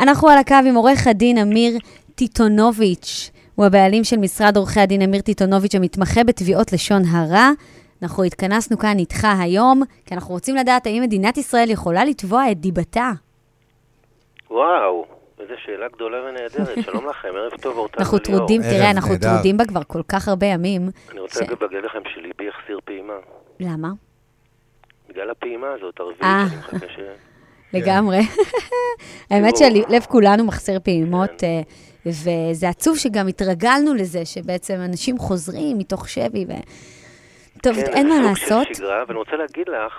אנחנו על הקו עם עורך הדין אמיר טיטונוביץ', הוא הבעלים של משרד עורכי הדין אמיר טיטונוביץ', המתמחה בתביעות לשון הרע. אנחנו התכנסנו כאן איתך היום, כי אנחנו רוצים לדעת האם מדינת ישראל יכולה לתבוע את דיבתה. וואו, איזו שאלה גדולה ונהדרת. שלום לכם, ערב טוב, אורטל אנחנו וליאור. טרודים, ערב תראה, אנחנו. טרודים בה כבר כל כך הרבה ימים. אני רוצה. להגיד לכם שליבי יחסיר פעימה. למה? בגלל הפעימה הזאת, הרביעית, אה. אני מחכה ש... לגמרי. האמת שלב כולנו מחסר פעימות, אה, וזה עצוב שגם התרגלנו לזה, שבעצם אנשים חוזרים מתוך שבי, ו... טוב, כן, אין מה זה סוג לעשות. של שגרה, ואני רוצה להגיד לך...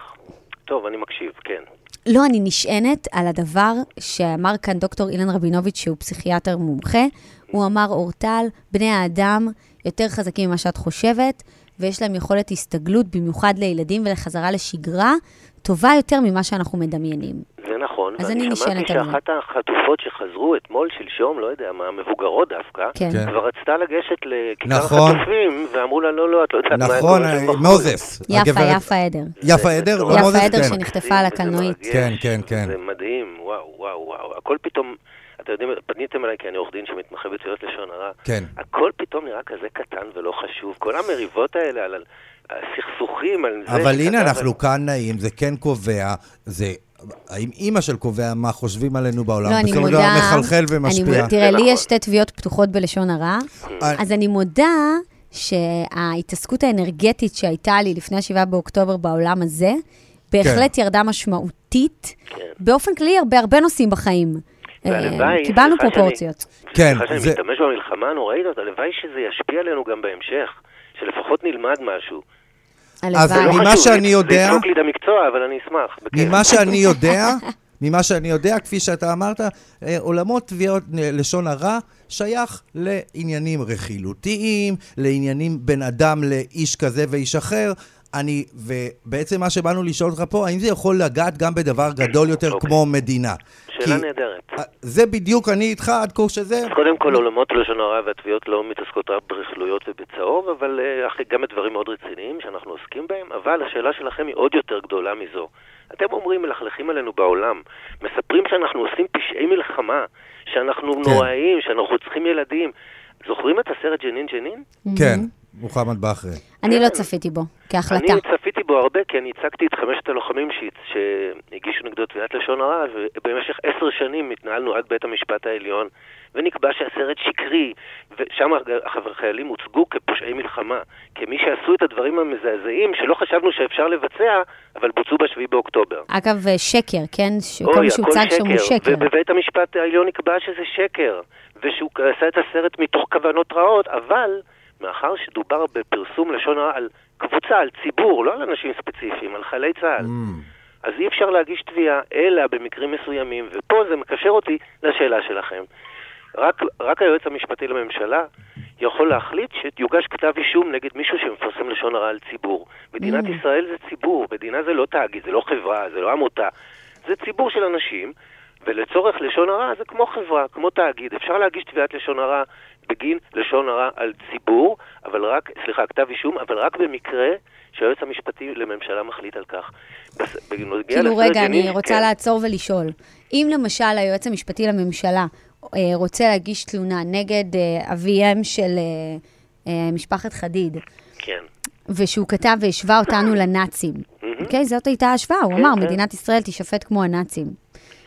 טוב, אני מקשיב, כן. לא, אני נשענת על הדבר שאמר כאן דוקטור אילן רבינוביץ', שהוא פסיכיאטר מומחה. הוא אמר, אורטל, בני האדם יותר חזקים ממה שאת חושבת, ויש להם יכולת הסתגלות, במיוחד לילדים ולחזרה לשגרה, טובה יותר ממה שאנחנו מדמיינים. נכון, אז ואני אני שמעתי נשענת על זה. שאחת החטופות שחזרו אתמול, שלשום, לא יודע מה, המבוגרות דווקא, כן. כן. כבר רצתה לגשת לכיכר נכון. החטופים, ואמרו לה, לא, לא, את לא יודעת מה... נכון, שם בחוץ." מוזס. יפה, יפה עדר. יפה עדר. לא מוזס, יפה עדר כן. שנחטפה על הקלנועית. כן, כן, כן. זה מדהים, וואו, וואו, וואו. הכל פתאום, אתם יודעים, פניתם אליי כי אני עורך דין שמתמחה בתביעות לשון הרע. כן. הכל פתאום נראה כזה קטן ולא חשוב. כל המריבות האלה על הסכסוכים, על זה... אבל הנה, אנחנו כאן נעים, זה כן קובע, זה... האם אימא של קובע מה חושבים עלינו בעולם? לא, אני בסופו של מודה... דבר מחלחל אני ומשפיע. תראה, זה לי. יש שתי תביעות פתוחות בלשון הרע, אה, אז אני מודה שההתעסקות האנרגטית שהייתה לי לפני 7 באוקטובר בעולם הזה, בהחלט ירדה משמעותית, כן. באופן כללי, הרבה הרבה נושאים בחיים. אה, והלוואי, קיבלנו פרופורציות. כן, סליחה שאני זה- משתמש במלחמה הנוראית הזאת, הלוואי שזה ישפיע עלינו גם בהמשך. שלפחות נלמד משהו. אז ממה חשוב, שאני זה יודע- יזרוק לי את המקצוע, אבל אני אשמח. ממה שאני יודע, ממה שאני יודע, כפי שאתה אמרת, אה, עולמות תביעות לשון הרע שייך לעניינים רכילותיים, לעניינים בין אדם לאיש כזה ואיש אחר. אני, ובעצם מה שבאנו לשאול אותך פה, האם זה יכול לגעת גם בדבר גדול יותר אוקיי. כמו מדינה? שאלה כי- נהדרת. אה, זה בדיוק, אני איתך עד כה שזה... אז קודם כל, עולמות לשון הרע והתביעות לא מתעסקות רק ברכילויות ובצהוב, אבל אה, אחרי- גם בדברים מאוד רציניים שאנחנו עוסקים בהם, אבל השאלה שלכם היא עוד יותר גדולה מזו. אתם אומרים, מלכלכים עלינו בעולם, מספרים שאנחנו עושים פשעי מלחמה, שאנחנו כן. נוראים, שאנחנו רוצחים ילדים. זוכרים את הסרט ג'נין ג'נין? כן, מוחמד בכרי. אני לא כן. צפיתי בו, כהחלטה. אני צפיתי בו הרבה, כי אני ייצגתי את חמשת הלוחמים שהגישו נגדו תביעת לשון הרע, ובמשך עשר שנים התנהלנו עד בית המשפט העליון, ונקבע שהסרט שקרי, ושם החיילים הוצגו כפושעי מלחמה, כמי שעשו את הדברים המזעזעים שלא חשבנו שאפשר לבצע, אבל בוצעו בשביעי באוקטובר. אגב, אה, שקר, כן? כל מה שהוצג שם הוא שקר. ובבית המשפט העליון נקבע שזה שקר, ושהוא עשה את הסרט מתוך כוונות רעות, אבל מאחר שדובר בפרסום לשון הרע על קבוצה, על ציבור, לא על אנשים ספציפיים, על חיילי צה"ל, אז אי אפשר להגיש תביעה, אלא במקרים מסוימים, ופה זה מקשר אותי לשאלה שלכם. רק, רק היועץ המשפטי לממשלה יכול להחליט שיוגש כתב אישום נגד מישהו שמפרסם לשון הרע על ציבור. מדינת Mm. ישראל זה ציבור, מדינה זה לא תאגיד, זה לא חברה, זה לא עמותה. זה ציבור של אנשים, ולצורך לשון הרע זה כמו חברה, כמו תאגיד. אפשר להגיש תביעת לשון הרע בגין לשון הרע על ציבור, אבל רק, סליחה, כתב אישום, אבל רק במקרה שהיועץ המשפטי לממשלה מחליט על כך. בס- כאילו, רגע, אני רוצה כן. לעצור ולשאול. אם למשל היועץ המשפטי לממשלה אה, רוצה להגיש תלונה נגד אה, אביהם של אה, משפחת חדיד, כן. ושהוא כתב והשווה אותנו לנאצים, אוקיי? זאת הייתה ההשוואה, הוא כן, אמר, כן. מדינת ישראל תישפט כמו הנאצים.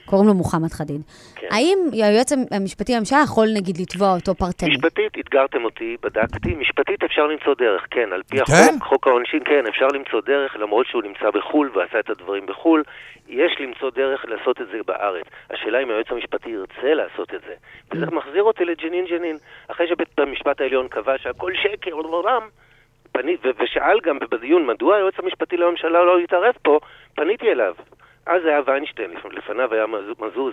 קוראים לו מוחמד חדיד. כן. האם היועץ המשפטי לממשלה יכול, נגיד, לתבוע אותו פרטני? משפטית, אתגרתם אותי, בדקתי, משפטית אפשר למצוא דרך, כן, על פי כן? החוק, חוק העונשין, כן, אפשר למצוא דרך, למרות שהוא נמצא בחו"ל ועשה את הדברים בחו"ל, יש למצוא דרך לעשות את זה בארץ. השאלה אם היועץ המשפטי ירצה לעשות את זה. וזה מחזיר אותי לג'נין ג'נין. אחרי שבית המשפט העליון קבע שהכל שקר, פני, ו- ושאל גם בדיון מדוע היועץ המשפטי לממשלה לא התערב פה, פניתי אליו. אז היה ויינשטיין, לפ- לפניו היה מז- מזוז.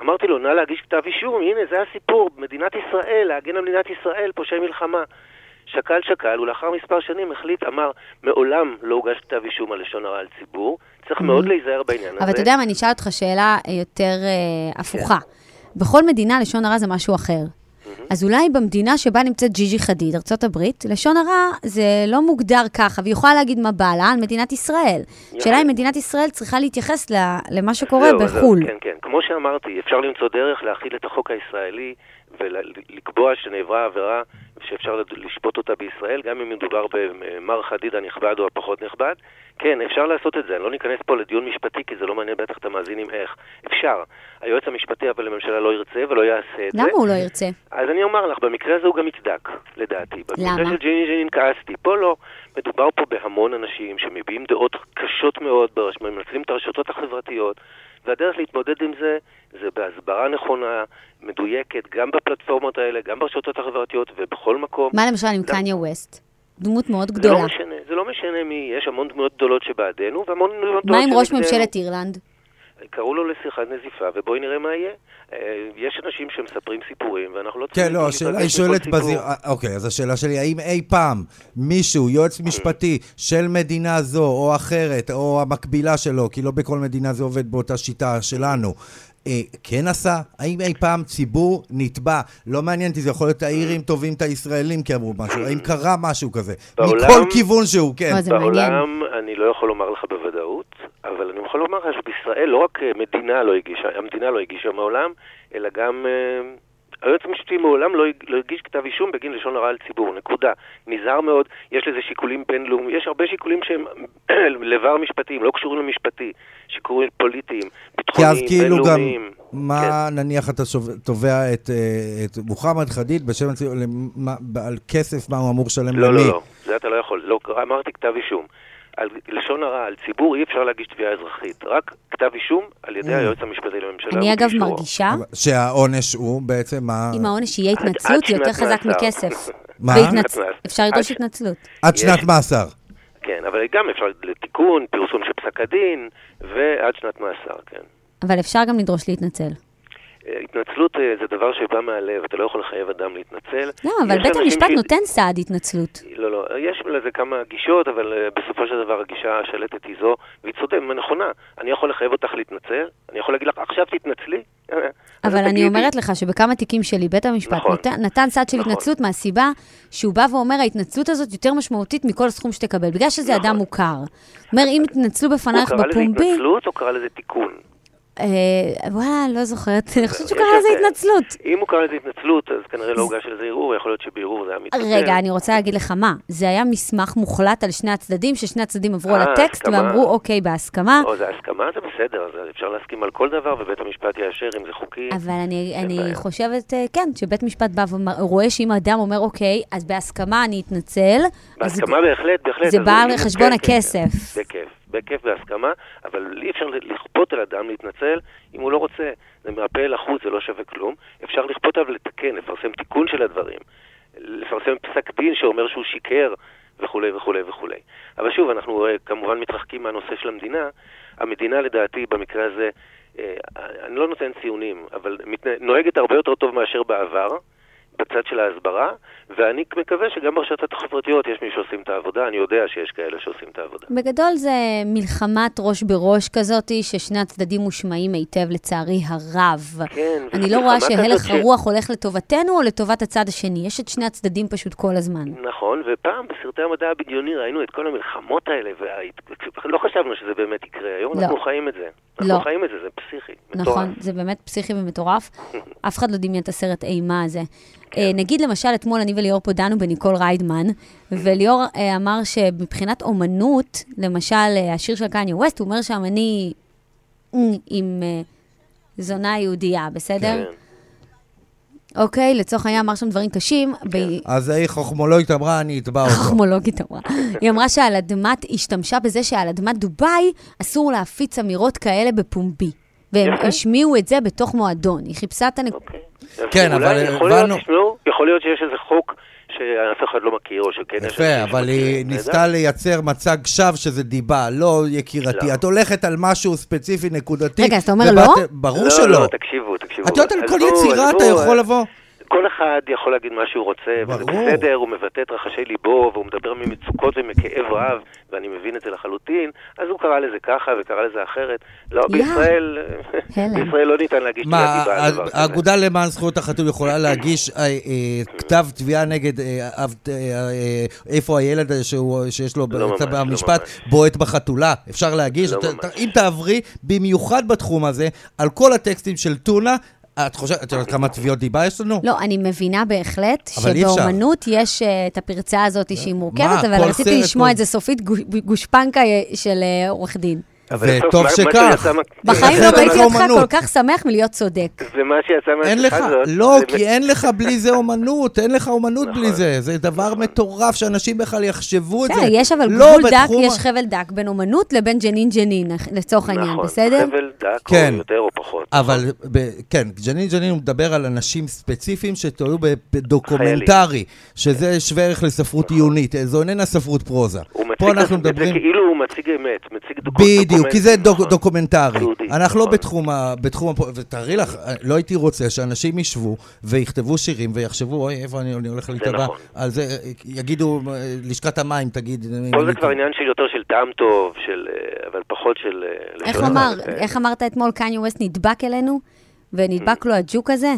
אמרתי לו, נא להגיש כתב אישום, הנה, זה הסיפור, מדינת ישראל, להגן על מדינת ישראל, פושעי מלחמה. שקל שקל, ולאחר מספר שנים החליט, אמר, מעולם לא הוגש כתב אישום על לשון הרע על ציבור, צריך מאוד להיזהר בעניין הזה. אבל אתה יודע מה, אני אשאל אותך שאלה יותר אה, הפוכה. בכל מדינה לשון הרע זה משהו אחר. אז אולי במדינה שבה נמצאת ג'יג'י חדיד, ארה"ב, לשון הרע זה לא מוגדר ככה, והיא יכולה להגיד מה בא לה על מדינת ישראל. השאלה אם מדינת ישראל צריכה להתייחס למה שקורה בחו"ל. כן, כן. כמו שאמרתי, אפשר למצוא דרך להכיל את החוק הישראלי ולקבוע שנעברה עבירה שאפשר לשפוט אותה בישראל, גם אם מדובר במר חדיד הנכבד או הפחות נכבד. כן, אפשר לעשות את זה. אני לא ניכנס פה לדיון משפטי, כי זה לא מעניין בטח את המאזינים איך. אפשר. היועץ המשפטי אבל לממשלה לא ירצה ולא יעשה את זה. למה הוא לא ירצה? אז אני אומר לך, במקרה הזה הוא גם יצדק, לדעתי. למה? במקרה של ג'ינין ג'ינין כעסתי. פה לא. מדובר פה בהמון אנשים שמביעים דעות קשות מאוד, מנצלים את הרשתות החברתיות, והדרך להתמודד עם זה, זה בהסברה נכונה, מדויקת, גם בפלטפורמות האלה, גם ברשתות החברתיות ובכל מקום. מה למשל עם קניה ווסט? דמות מאוד זה גדולה. לא משנה, זה לא משנה מי, יש המון דמויות גדולות שבעדנו, והמון דמויות מה עם ראש. ממשלת אירלנד? קראו לו לשיחת נזיפה, ובואי נראה מה יהיה. אה, יש אנשים שמספרים סיפורים, ואנחנו לא כן, צריכים לא, להיפגש השאלה היא שואלת. בזיר... אה, אוקיי, אז השאלה שלי, האם אי פעם מישהו, יועץ משפטי של מדינה זו או אחרת, או המקבילה שלו, כי לא בכל מדינה זה עובד באותה שיטה שלנו, אה, כן עשה? האם אי פעם ציבור נתבע? לא מעניין אותי, זה יכול להיות האירים תובעים את הישראלים כי אמרו משהו, האם קרה משהו כזה? בעולם- מכל כיוון שהוא, כן. בעולם אני לא יכול לומר לך בוודאות, אבל אני יכול לומר לך שבישראל לא רק אה, מדינה לא הגישה, המדינה לא הגישה מעולם, אלא גם אה, היועץ המשפטי מעולם לא, לא הגיש כתב אישום בגין לשון הרע על ציבור, נקודה. נזהר מאוד, יש לזה שיקולים בינלאומיים, יש הרבה שיקולים שהם לבר משפטיים, לא קשורים למשפטי, שיקולים פוליטיים, כי ביטחוניים, אז כאילו גם, בינלאומיים. מה נניח אתה תובע את, אה, את מוחמד חדיד בשם הציבור, על כסף, מה הוא אמור לשלם לא, למי? לא, לא, זה אתה לא יכול. לא, אמרתי כתב אישום. על לשון הרע, על ציבור, אי אפשר להגיש תביעה אזרחית. רק כתב אישום על ידי Mm. היועץ המשפטי לממשלה. אני אגב. מרגישה, שהעונש הוא בעצם מה... אם העונש יהיה התנצלות, יותר חזק. מכסף. מה? אפשר לדרוש התנצלות. עד שנת מאסר. כן, אבל גם אפשר לתיקון, פרסום של פסק הדין, ועד שנת מאסר, כן. אבל אפשר גם לדרוש להתנצל. התנצלות אה, זה דבר שבא מהלב, אתה לא יכול לחייב אדם להתנצל. לא, אבל בית המשפט ש- נותן סעד התנצלות. לא, לא, יש לזה כמה גישות, אבל אה, בסופו של דבר הגישה השלטת היא זו, והיא צודקת, נכונה. אני יכול לחייב אותך להתנצל, אני יכול להגיד לך, עכשיו תתנצלי. אבל אני תגידי. אומרת לך שבכמה תיקים שלי בית המשפט נכון. נתן- נתן סעד של נכון. התנצלות מהסיבה שהוא בא ואומר, ההתנצלות הזאת יותר משמעותית מכל סכום שתקבל, בגלל שזה נכון. אדם מוכר. אומר, אם יתנצלו הוא בפנייך קרא לזה בפומבי, התנצלות או קרא לזה תיקון? אה, וואלה, לא זוכרת, אני חושבת שהוא קרא לזה. התנצלות. אם הוא קרא לזה התנצלות, אז כנראה לא הוגש על זה ערעור, יכול להיות שבערעור זה היה מתנצל. רגע, אני רוצה להגיד לך מה, זה היה מסמך מוחלט על שני הצדדים, ששני הצדדים עברו על אה, הטקסט. ואמרו, אוקיי, בהסכמה, או, זה הסכמה, זה בסדר, אפשר להסכים על כל דבר, ובית המשפט יאשר אם זה חוקי. אבל אני. חושבת, אה, כן, שבית משפט בא ורואה שאם אדם אומר, אוקיי, אז בהסכמה אני אתנצל, בהסכמה בהחלט, בהחלט. זה בא על כן, חשבון כן, הכסף. בכיף, בכיף בהסכמה, אבל אי אפשר לכפות על אדם להתנצל אם הוא לא רוצה. זה מהפה אל החוץ, זה לא שווה כלום. אפשר לכפות עליו לתקן, לפרסם תיקון של הדברים, לפרסם פסק דין שאומר שהוא שיקר, וכולי וכולי וכולי. אבל שוב, אנחנו אה, כמובן מתרחקים מהנושא של המדינה. המדינה לדעתי במקרה הזה, אה, אני לא נותן ציונים, אבל נוהגת הרבה יותר טוב מאשר בעבר. בצד של ההסברה, ואני מקווה שגם ברשתות החברתיות יש מי שעושים את העבודה, אני יודע שיש כאלה שעושים את העבודה. בגדול זה מלחמת ראש בראש כזאתי, ששני הצדדים מושמעים היטב לצערי הרב. כן, אני לא רואה שהלך ש- הרוח הולך לטובתנו או לטובת הצד השני. יש את שני הצדדים פשוט כל הזמן. נכון, ופעם בסרטי המדע הבדיוני ראינו את כל המלחמות האלה, ולא חשבנו שזה באמת יקרה. היום לא. אנחנו חיים את זה. אנחנו לא. חיים את זה, זה פסיכי. נכון, מטורף. זה באמת פסיכי ומטורף. אף אחד לא דמיין את הסרט אימה הזה. כן. אה, נגיד למשל, אתמול אני וליאור פה דנו בניקול ריידמן, וליאור אה, אמר שמבחינת אומנות, למשל, אה, השיר של קניה ווסט, הוא אומר שם אני עם זונה יהודייה, בסדר? כן. אוקיי, לצורך העניין אמר שם דברים קשים. ב- אז ההיא חוכמולוגית אמרה, אני אתבע אותו. חכמולוגית אמרה. היא אמרה שעל אדמת, השתמשה בזה שעל אדמת דובאי אסור להפיץ אמירות כאלה בפומבי. והם. השמיעו את זה בתוך מועדון. היא חיפשה את הנק... אוקיי. כן, אבל הבנו- יכול להיות שיש איזה חוק שאף אחד לא מכיר, או שכן יש... יפה, אבל היא ניסתה לייצר מצג שווא שזה דיבה. לא, יקירתי, לא. את הולכת על משהו ספציפי, נקודתי. רגע, אז אתה אומר לא? ברור לא, שלא. לא, תקשיבו, תקשיבו. את יודעת, על כל יצירה אתה יכול אה, לבוא. כל אחד יכול להגיד מה שהוא רוצה, וזה. בסדר, הוא מבטא את רחשי ליבו, והוא מדבר ממצוקות ומכאב רב, ואני מבין את זה לחלוטין, אז הוא קרא לזה ככה וקרא לזה אחרת. לא, יא. בישראל. בישראל לא ניתן להגיש מה, תביעת דיבה על דבר כזה. האגודה למען זכויות החתול יכולה להגיש אה, אה, כתב תביעה נגד אה, איפה הילד שיש לו לא לא במשפט ממש. בועט בחתולה? אפשר להגיש? לא אם תעברי, במיוחד בתחום הזה, על כל הטקסטים של טונה, את חושבת, את יודעת כמה תביעות דיבה יש לנו? לא, אני מבינה בהחלט. שבאומנות יש אה, את הפרצה הזאת שהיא מורכבת, אבל רציתי לשמוע את זה סופית גוש- גושפנקה אה, של אה, עורך דין. וטוב מה- מה שכך. שיצא מה- בחיים לא ראיתי אותך. כל כך שמח מלהיות צודק. ומה שיצא אין לך, מהשיחה הזאת... לא, זה- כי אין לך בלי זה אומנות, אין לך אומנות נכון. בלי זה. זה דבר מטורף שאנשים בכלל יחשבו את זה. בסדר, יש אבל לא גבול דק, יש חבל דק בין אומנות לבין ג'נין ג'נין, לצורך העניין, נכון, בסדר? חבל דק, כן. או יותר או פחות. אבל כן, ג'נין ג'נין הוא מדבר על אנשים ספציפיים ב- בדוקומנטרי, שזה שווה ערך לספרות עיונית, זו איננה ספרות פרוזה. פה אנחנו את זה מדברים... כאילו הוא מציג אמת, מציג דוק- בדיוק, כי זה דוק- נכון. דוקומנטרי. אנחנו לא נכון. בתחום ה... בתחום ה... ותארי לך, לא הייתי רוצה שאנשים ישבו ויכתבו שירים ויחשבו, אוי, איפה אני אני הולך להיתבע? נכון. על זה, יגידו, לשכת המים תגיד... פה זה כבר עניין של יותר של טעם טוב, של, אה, אבל פחות של... אה, איך אמר, הרע. איך אמרת אתמול, קניה ווסט נדבק אלינו, ונדבק לו הג'וק הזה?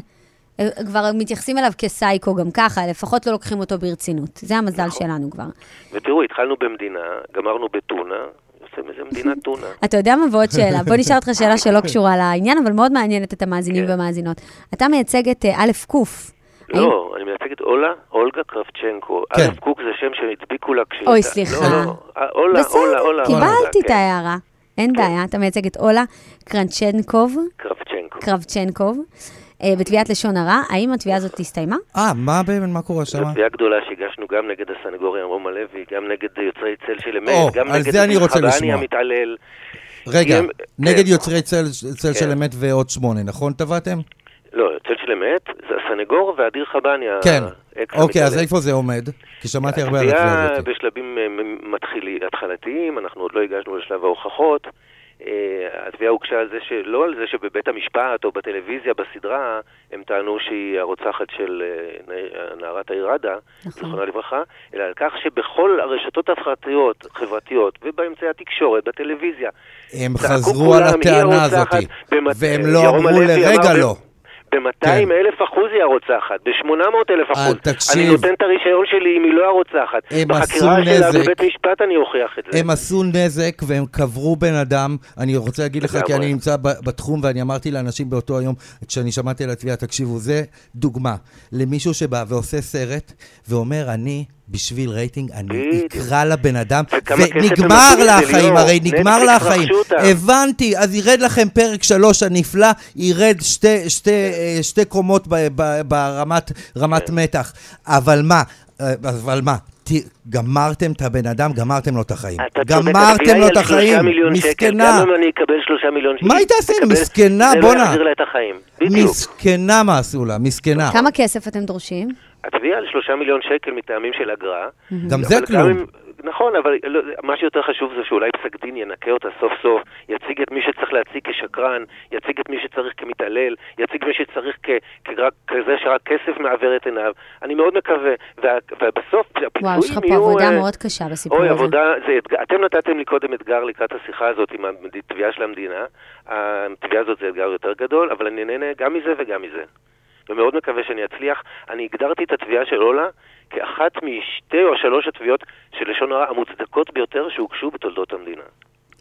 אה, כבר מתייחסים אליו כסייקו גם ככה, לפחות לא לוקחים אותו ברצינות. זה המזל נכון. שלנו כבר. ותראו, התחלנו במדינה, גמרנו בטונה, יוצא מזה מדינת טונה. אתה יודע מה? ועוד שאלה. בוא נשאל אותך שאלה שלא קשורה לעניין, אבל מאוד מעניינת את המאזינים כן. והמאזינות. אתה מייצג את אה, א' ק'. האם- לא, אני מייצג את אולה, אולגה קרבצ'נקו. כן. א' קוק זה שם שהדביקו לה כשהיא... אוי, סליחה. לא, לא, אה, אולה, אולה, אולה. קיבלתי את כן, ההערה. אין בעיה, אתה מייצג את אולה קרנצ'נקוב. קרבצ'נקוב, אה, בתביעת לשון הרע. האם התביעה הזאת הסתיימה? אה, מה באמת, מה קורה שם? זו תביעה גדולה שהגשנו גם נגד הסנגוריה רום הלוי, גם נגד יוצרי צל של אמת, או, גם על נגד זה אני רוצה חבני לשמוע. המתעלל. רגע, נגד כן. יוצרי צל של כן. אמת ועוד שמונה, נכון תבעתם? לא, צל של אמת, זה הסנגור ואדיר חבני, כן. אוקיי, אז. איפה זה עומד? כי שמעתי הרבה על התביעה התביעה הזאת. בשלבים אה, מ- מתחילי, התחלתיים, אנחנו עוד לא הגשנו לשלב ההוכחות. אה, התביעה הוגשה על זה שלא על זה שבבית המשפט או בטלוויזיה בסדרה הם טענו שהיא הרוצחת של אה, נערת העירדה, נכון. זיכרונה לברכה, אלא על כך שבכל הרשתות החברתיות, חברתיות ובאמצעי התקשורת, בטלוויזיה, הם חזרו על הטענה. הזאת, והם לא ירום אמרו לרגע לא. ב-200 אלף אחוז היא הרוצחת, ב-800 אלף אחוז. אה, תקשיב. אני נותן את הרישיון שלי אם היא לא הרוצחת. הם בחקירה עשו שלה נזק. בבית משפט אני אוכיח את זה. הם עשו נזק והם קברו בן אדם. אני רוצה להגיד לך, כי. אני נמצא בתחום ואני אמרתי לאנשים באותו היום, כשאני שמעתי על התביעה, תקשיבו, זה דוגמה למישהו שבא ועושה סרט ואומר, אני... בשביל רייטינג, אני. אקרא לבן אדם, ונגמר לה החיים. הרי נגמר לה החיים. הבנתי, אז ירד לכם פרק שלוש הנפלא, ירד שתי, שתי, אה, שתי קומות ברמת רמת כן. מתח. אבל מה, אה, אבל מה, גמרתם את הבן אדם, גמרתם לו את החיים. גמרתם לו את החיים. מסכנה. גם אם אני אקבל שלושה מיליון שקל. מה היא תעשה? מסכנה, זה לא בואנה. יחזיר לה את החיים. בדיוק. מסכנה מה עשו לה, מסכנה. כמה כסף אתם דורשים? התביעה על שלושה מיליון שקל מטעמים של אגרה. גם זה אבל כלום. אם- נכון, אבל לא, מה שיותר חשוב זה שאולי פסק דין ינקה אותה סוף סוף, יציג את מי שצריך להציג כשקרן, יציג את מי שצריך כמתעלל, יציג מי שצריך כ, כרק, כזה שרק כסף מעוור את עיניו. אני מאוד מקווה, וה, ובסוף, וואו, יש לך הפיצויים פה יהיו... עבודה אה, מאוד קשה בסיפור אוי, הזה. עבודה, זה אתם נתתם לי קודם אתגר לקראת השיחה הזאת עם התביעה של המדינה. התביעה הזאת זה אתגר יותר גדול, אבל אני נהנה גם מזה וגם מזה. ומאוד מקווה שאני אצליח. אני הגדרתי את התביעה של אולה כאחת משתי או שלוש התביעות של לשון הרע המוצדקות ביותר שהוגשו בתולדות המדינה.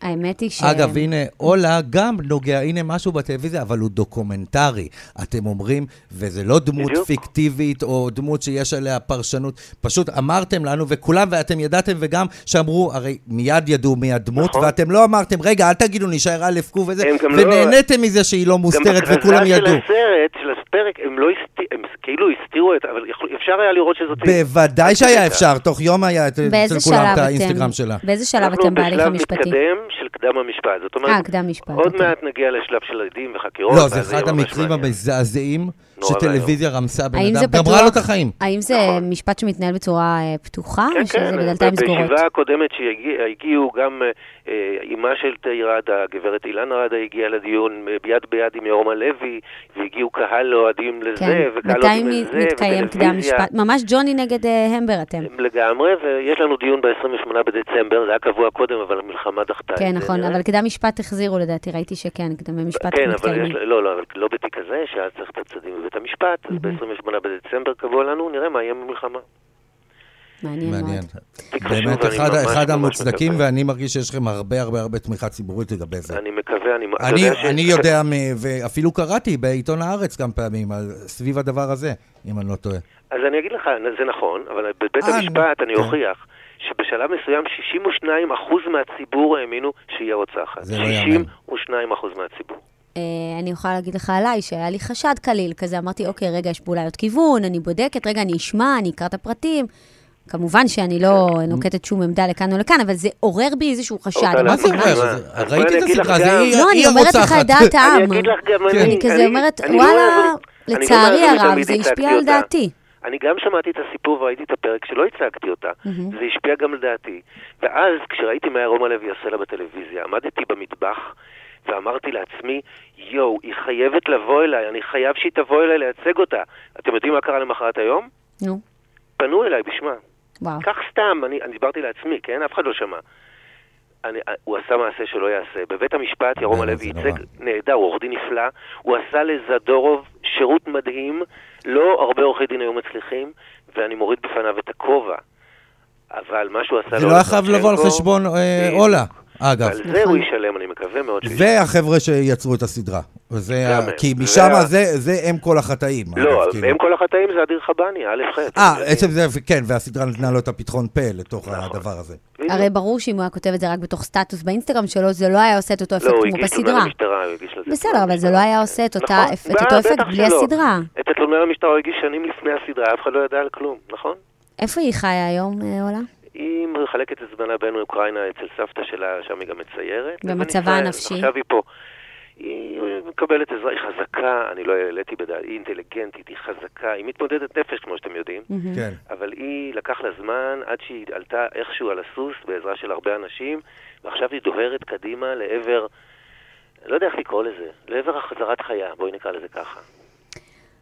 האמת היא ש... אגב, הנה, אולה גם נוגע, הנה משהו בטלוויזיה, אבל הוא דוקומנטרי. אתם אומרים, וזה לא דמות בדיוק. פיקטיבית או דמות שיש עליה פרשנות. פשוט אמרתם לנו, וכולם, ואתם ידעתם, וגם שאמרו, הרי מיד ידעו מי הדמות, נכון. ואתם לא אמרתם, רגע, אל תגידו, נשאר א' ק' וזה, הם גם לא- ונהניתם מזה שהיא לא מוסתרת, גם וכולם ידעו. של הסרט, של הפרק, הם לא הסתירו, הם כאילו הסתירו את, אבל אפשר היה לראות שזאת... בוודאי שהיה אפשר, תוך יום היה אצל כולם את. האינסטגרם שלה. באיזה שלב אתם בהליך המשפטי? של קדם המשפט. זאת אומרת, אה, קדם משפט. עוד אוקיי. מעט נגיע לשלב של עדים וחקירות. לא, זה אחד המקרים. המזעזעים. שטלוויזיה רמסה בן אדם, גמרה? לו את החיים. האם זה נכון. משפט שמתנהל בצורה אה, פתוחה, כן, או שזה כן, בדלתיים סגורות? בישיבה הקודמת שהגיעו גם אה, אה, אימה של תאי ראדה, הגברת אילנה ראדה הגיעה לדיון ביד ביד עם יורם הלוי, והגיעו קהל אוהדים לזה, כן, וקהל מתי אוהדים לזה, מתקיים קדם וטלוויזיה. משפט? ממש ג'וני נגד אה, המבר אתם. לגמרי, ויש לנו דיון ב-28 בדצמבר, זה היה קבוע קודם, אבל המלחמה דחתה. כן, נכון. אבל קדם משפט החזירו לדעתי, ראיתי שכן, קדמי משפט כן, אבל מתקיימים. יש, לא, לא, לא בתיק הזה, שהיה צריך את הצדדים בבית המשפט, אז ב-28 בדצמבר קבוע לנו, נראה מה יהיה במלחמה. מעניין מאוד. מעניין. באמת, אחד- ממש אחד ממש המוצדקים, מקווה. ואני מרגיש שיש לכם הרבה הרבה הרבה תמיכה ציבורית לגבי זה. אני מקווה, אני... אני, יודע ש- אני יודע, מ- ואפילו קראתי בעיתון הארץ כמה פעמים, על, סביב הדבר הזה, אם אני לא טועה. אז אני אגיד לך, זה נכון, אבל בבית אה, המשפט אני כן. אוכיח שבשלב מסוים 62% מהציבור האמינו שהיא הרוצחת. זה לא יאמן. 62% מהציבור. אה, אני יכולה להגיד לך עליי שהיה לי חשד קליל כזה, אמרתי, אוקיי, רגע, יש פה אולי עוד כיוון, אני בודקת, רגע, אני אשמע, אני אקרא את הפרטים. כמובן שאני לא נוקטת שום עמדה לכאן או לכאן, אבל זה עורר בי איזשהו חשד. אורטל, מה זה. אומר? ראיתי את אני אגיד הסדרה, לך זה היא לא, אני אומרת לך הרוצחת. את דעת העם. אני אגיד לך גם, כן. אני... אני כזה אומרת, לא וואלה, לא לצערי אוהב הרב, זה השפיע על. דעתי. אני גם שמעתי את הסיפור וראיתי את הפרק שלא הצגתי אותה. זה השפיע גם על דעתי. ואז, כשראיתי מה ירום הלוי עושה לה בטלוויזיה, עמדתי במטבח ואמרתי לעצמי, יואו, היא חייבת לבוא אליי, אני חייב שהיא תבוא אליי לייצג אותה. אתם יודעים מה קרה למחרת היום? נו, פנו אליי בשמה. וואו. כך סתם, אני, אני דיברתי לעצמי, כן? אף אחד לא שמע. אני, הוא עשה מעשה שלא יעשה. בבית המשפט ירום אה, הלוי ייצג. נהדר, הוא עורך דין נפלא. הוא עשה לזדורוב שירות מדהים. לא הרבה עורכי דין היו מצליחים, ואני מוריד בפניו את הכובע. אבל מה שהוא עשה... זה לו לא היה חייב לבוא על חשבון אה. אולה, אגב. על זה הוא. ישלם, אני מקווה מאוד שהוא ישלם. והחבר'ה שיצרו את הסדרה. וזה הם. כי משם זה זה אם כל החטאים. לא, אגב, כאילו. הם כל החטאים זה אדיר חבני, א' ח'. אה, עצם זה, כן, והסדרה נתנה לו את הפתחון פה לתוך נכון. הדבר הזה. הרי ברור שאם הוא היה כותב את זה רק בתוך סטטוס באינסטגרם שלו, זה לא היה עושה את אותו אפקט לא, הוא כמו הגיש תלונה בסדרה. למשטרה, בסדר, אבל זה. לא היה עושה את נכון. אותו אפקט בלי. הסדרה. את התלונה למשטרה הוא הגיש שנים לפני הסדרה, אף אחד לא ידע על כלום, נכון? איפה היא חיה היום, אה, אולה? היא מחלקת את זמנה בין אוקראינה אצל סבתא שלה, שם היא גם מציירת. ישראל. הנפשי? עכשיו היא פה. היא מקבלת עזרה, היא חזקה, אני לא העליתי בדעת, היא אינטליגנטית, היא חזקה, היא מתמודדת נפש, כמו שאתם יודעים. כן. אבל היא, לקח לה זמן עד שהיא עלתה איכשהו על הסוס בעזרה של הרבה אנשים, ועכשיו היא דוהרת קדימה לעבר, לא יודע איך לקרוא לזה, לעבר החזרת חיה, בואי נקרא לזה ככה.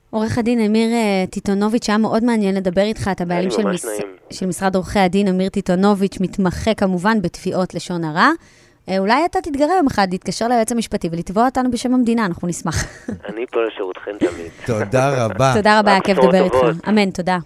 עורך הדין אמיר אה, טיטונוביץ', היה מאוד מעניין לדבר איתך, אתה בעלים לי של. נעים. של משרד עורכי הדין, אמיר טיטונוביץ', מתמחה כמובן בתביעות לשון הרע. אה, אולי אתה תתגרה יום אחד, להתקשר ליועץ המשפטי ולתבוע אותנו בשם המדינה, אנחנו נשמח. אני פה לשירותכם תמיד. תודה רבה. תודה רבה, היה כיף לדבר. איתך. אמן, תודה.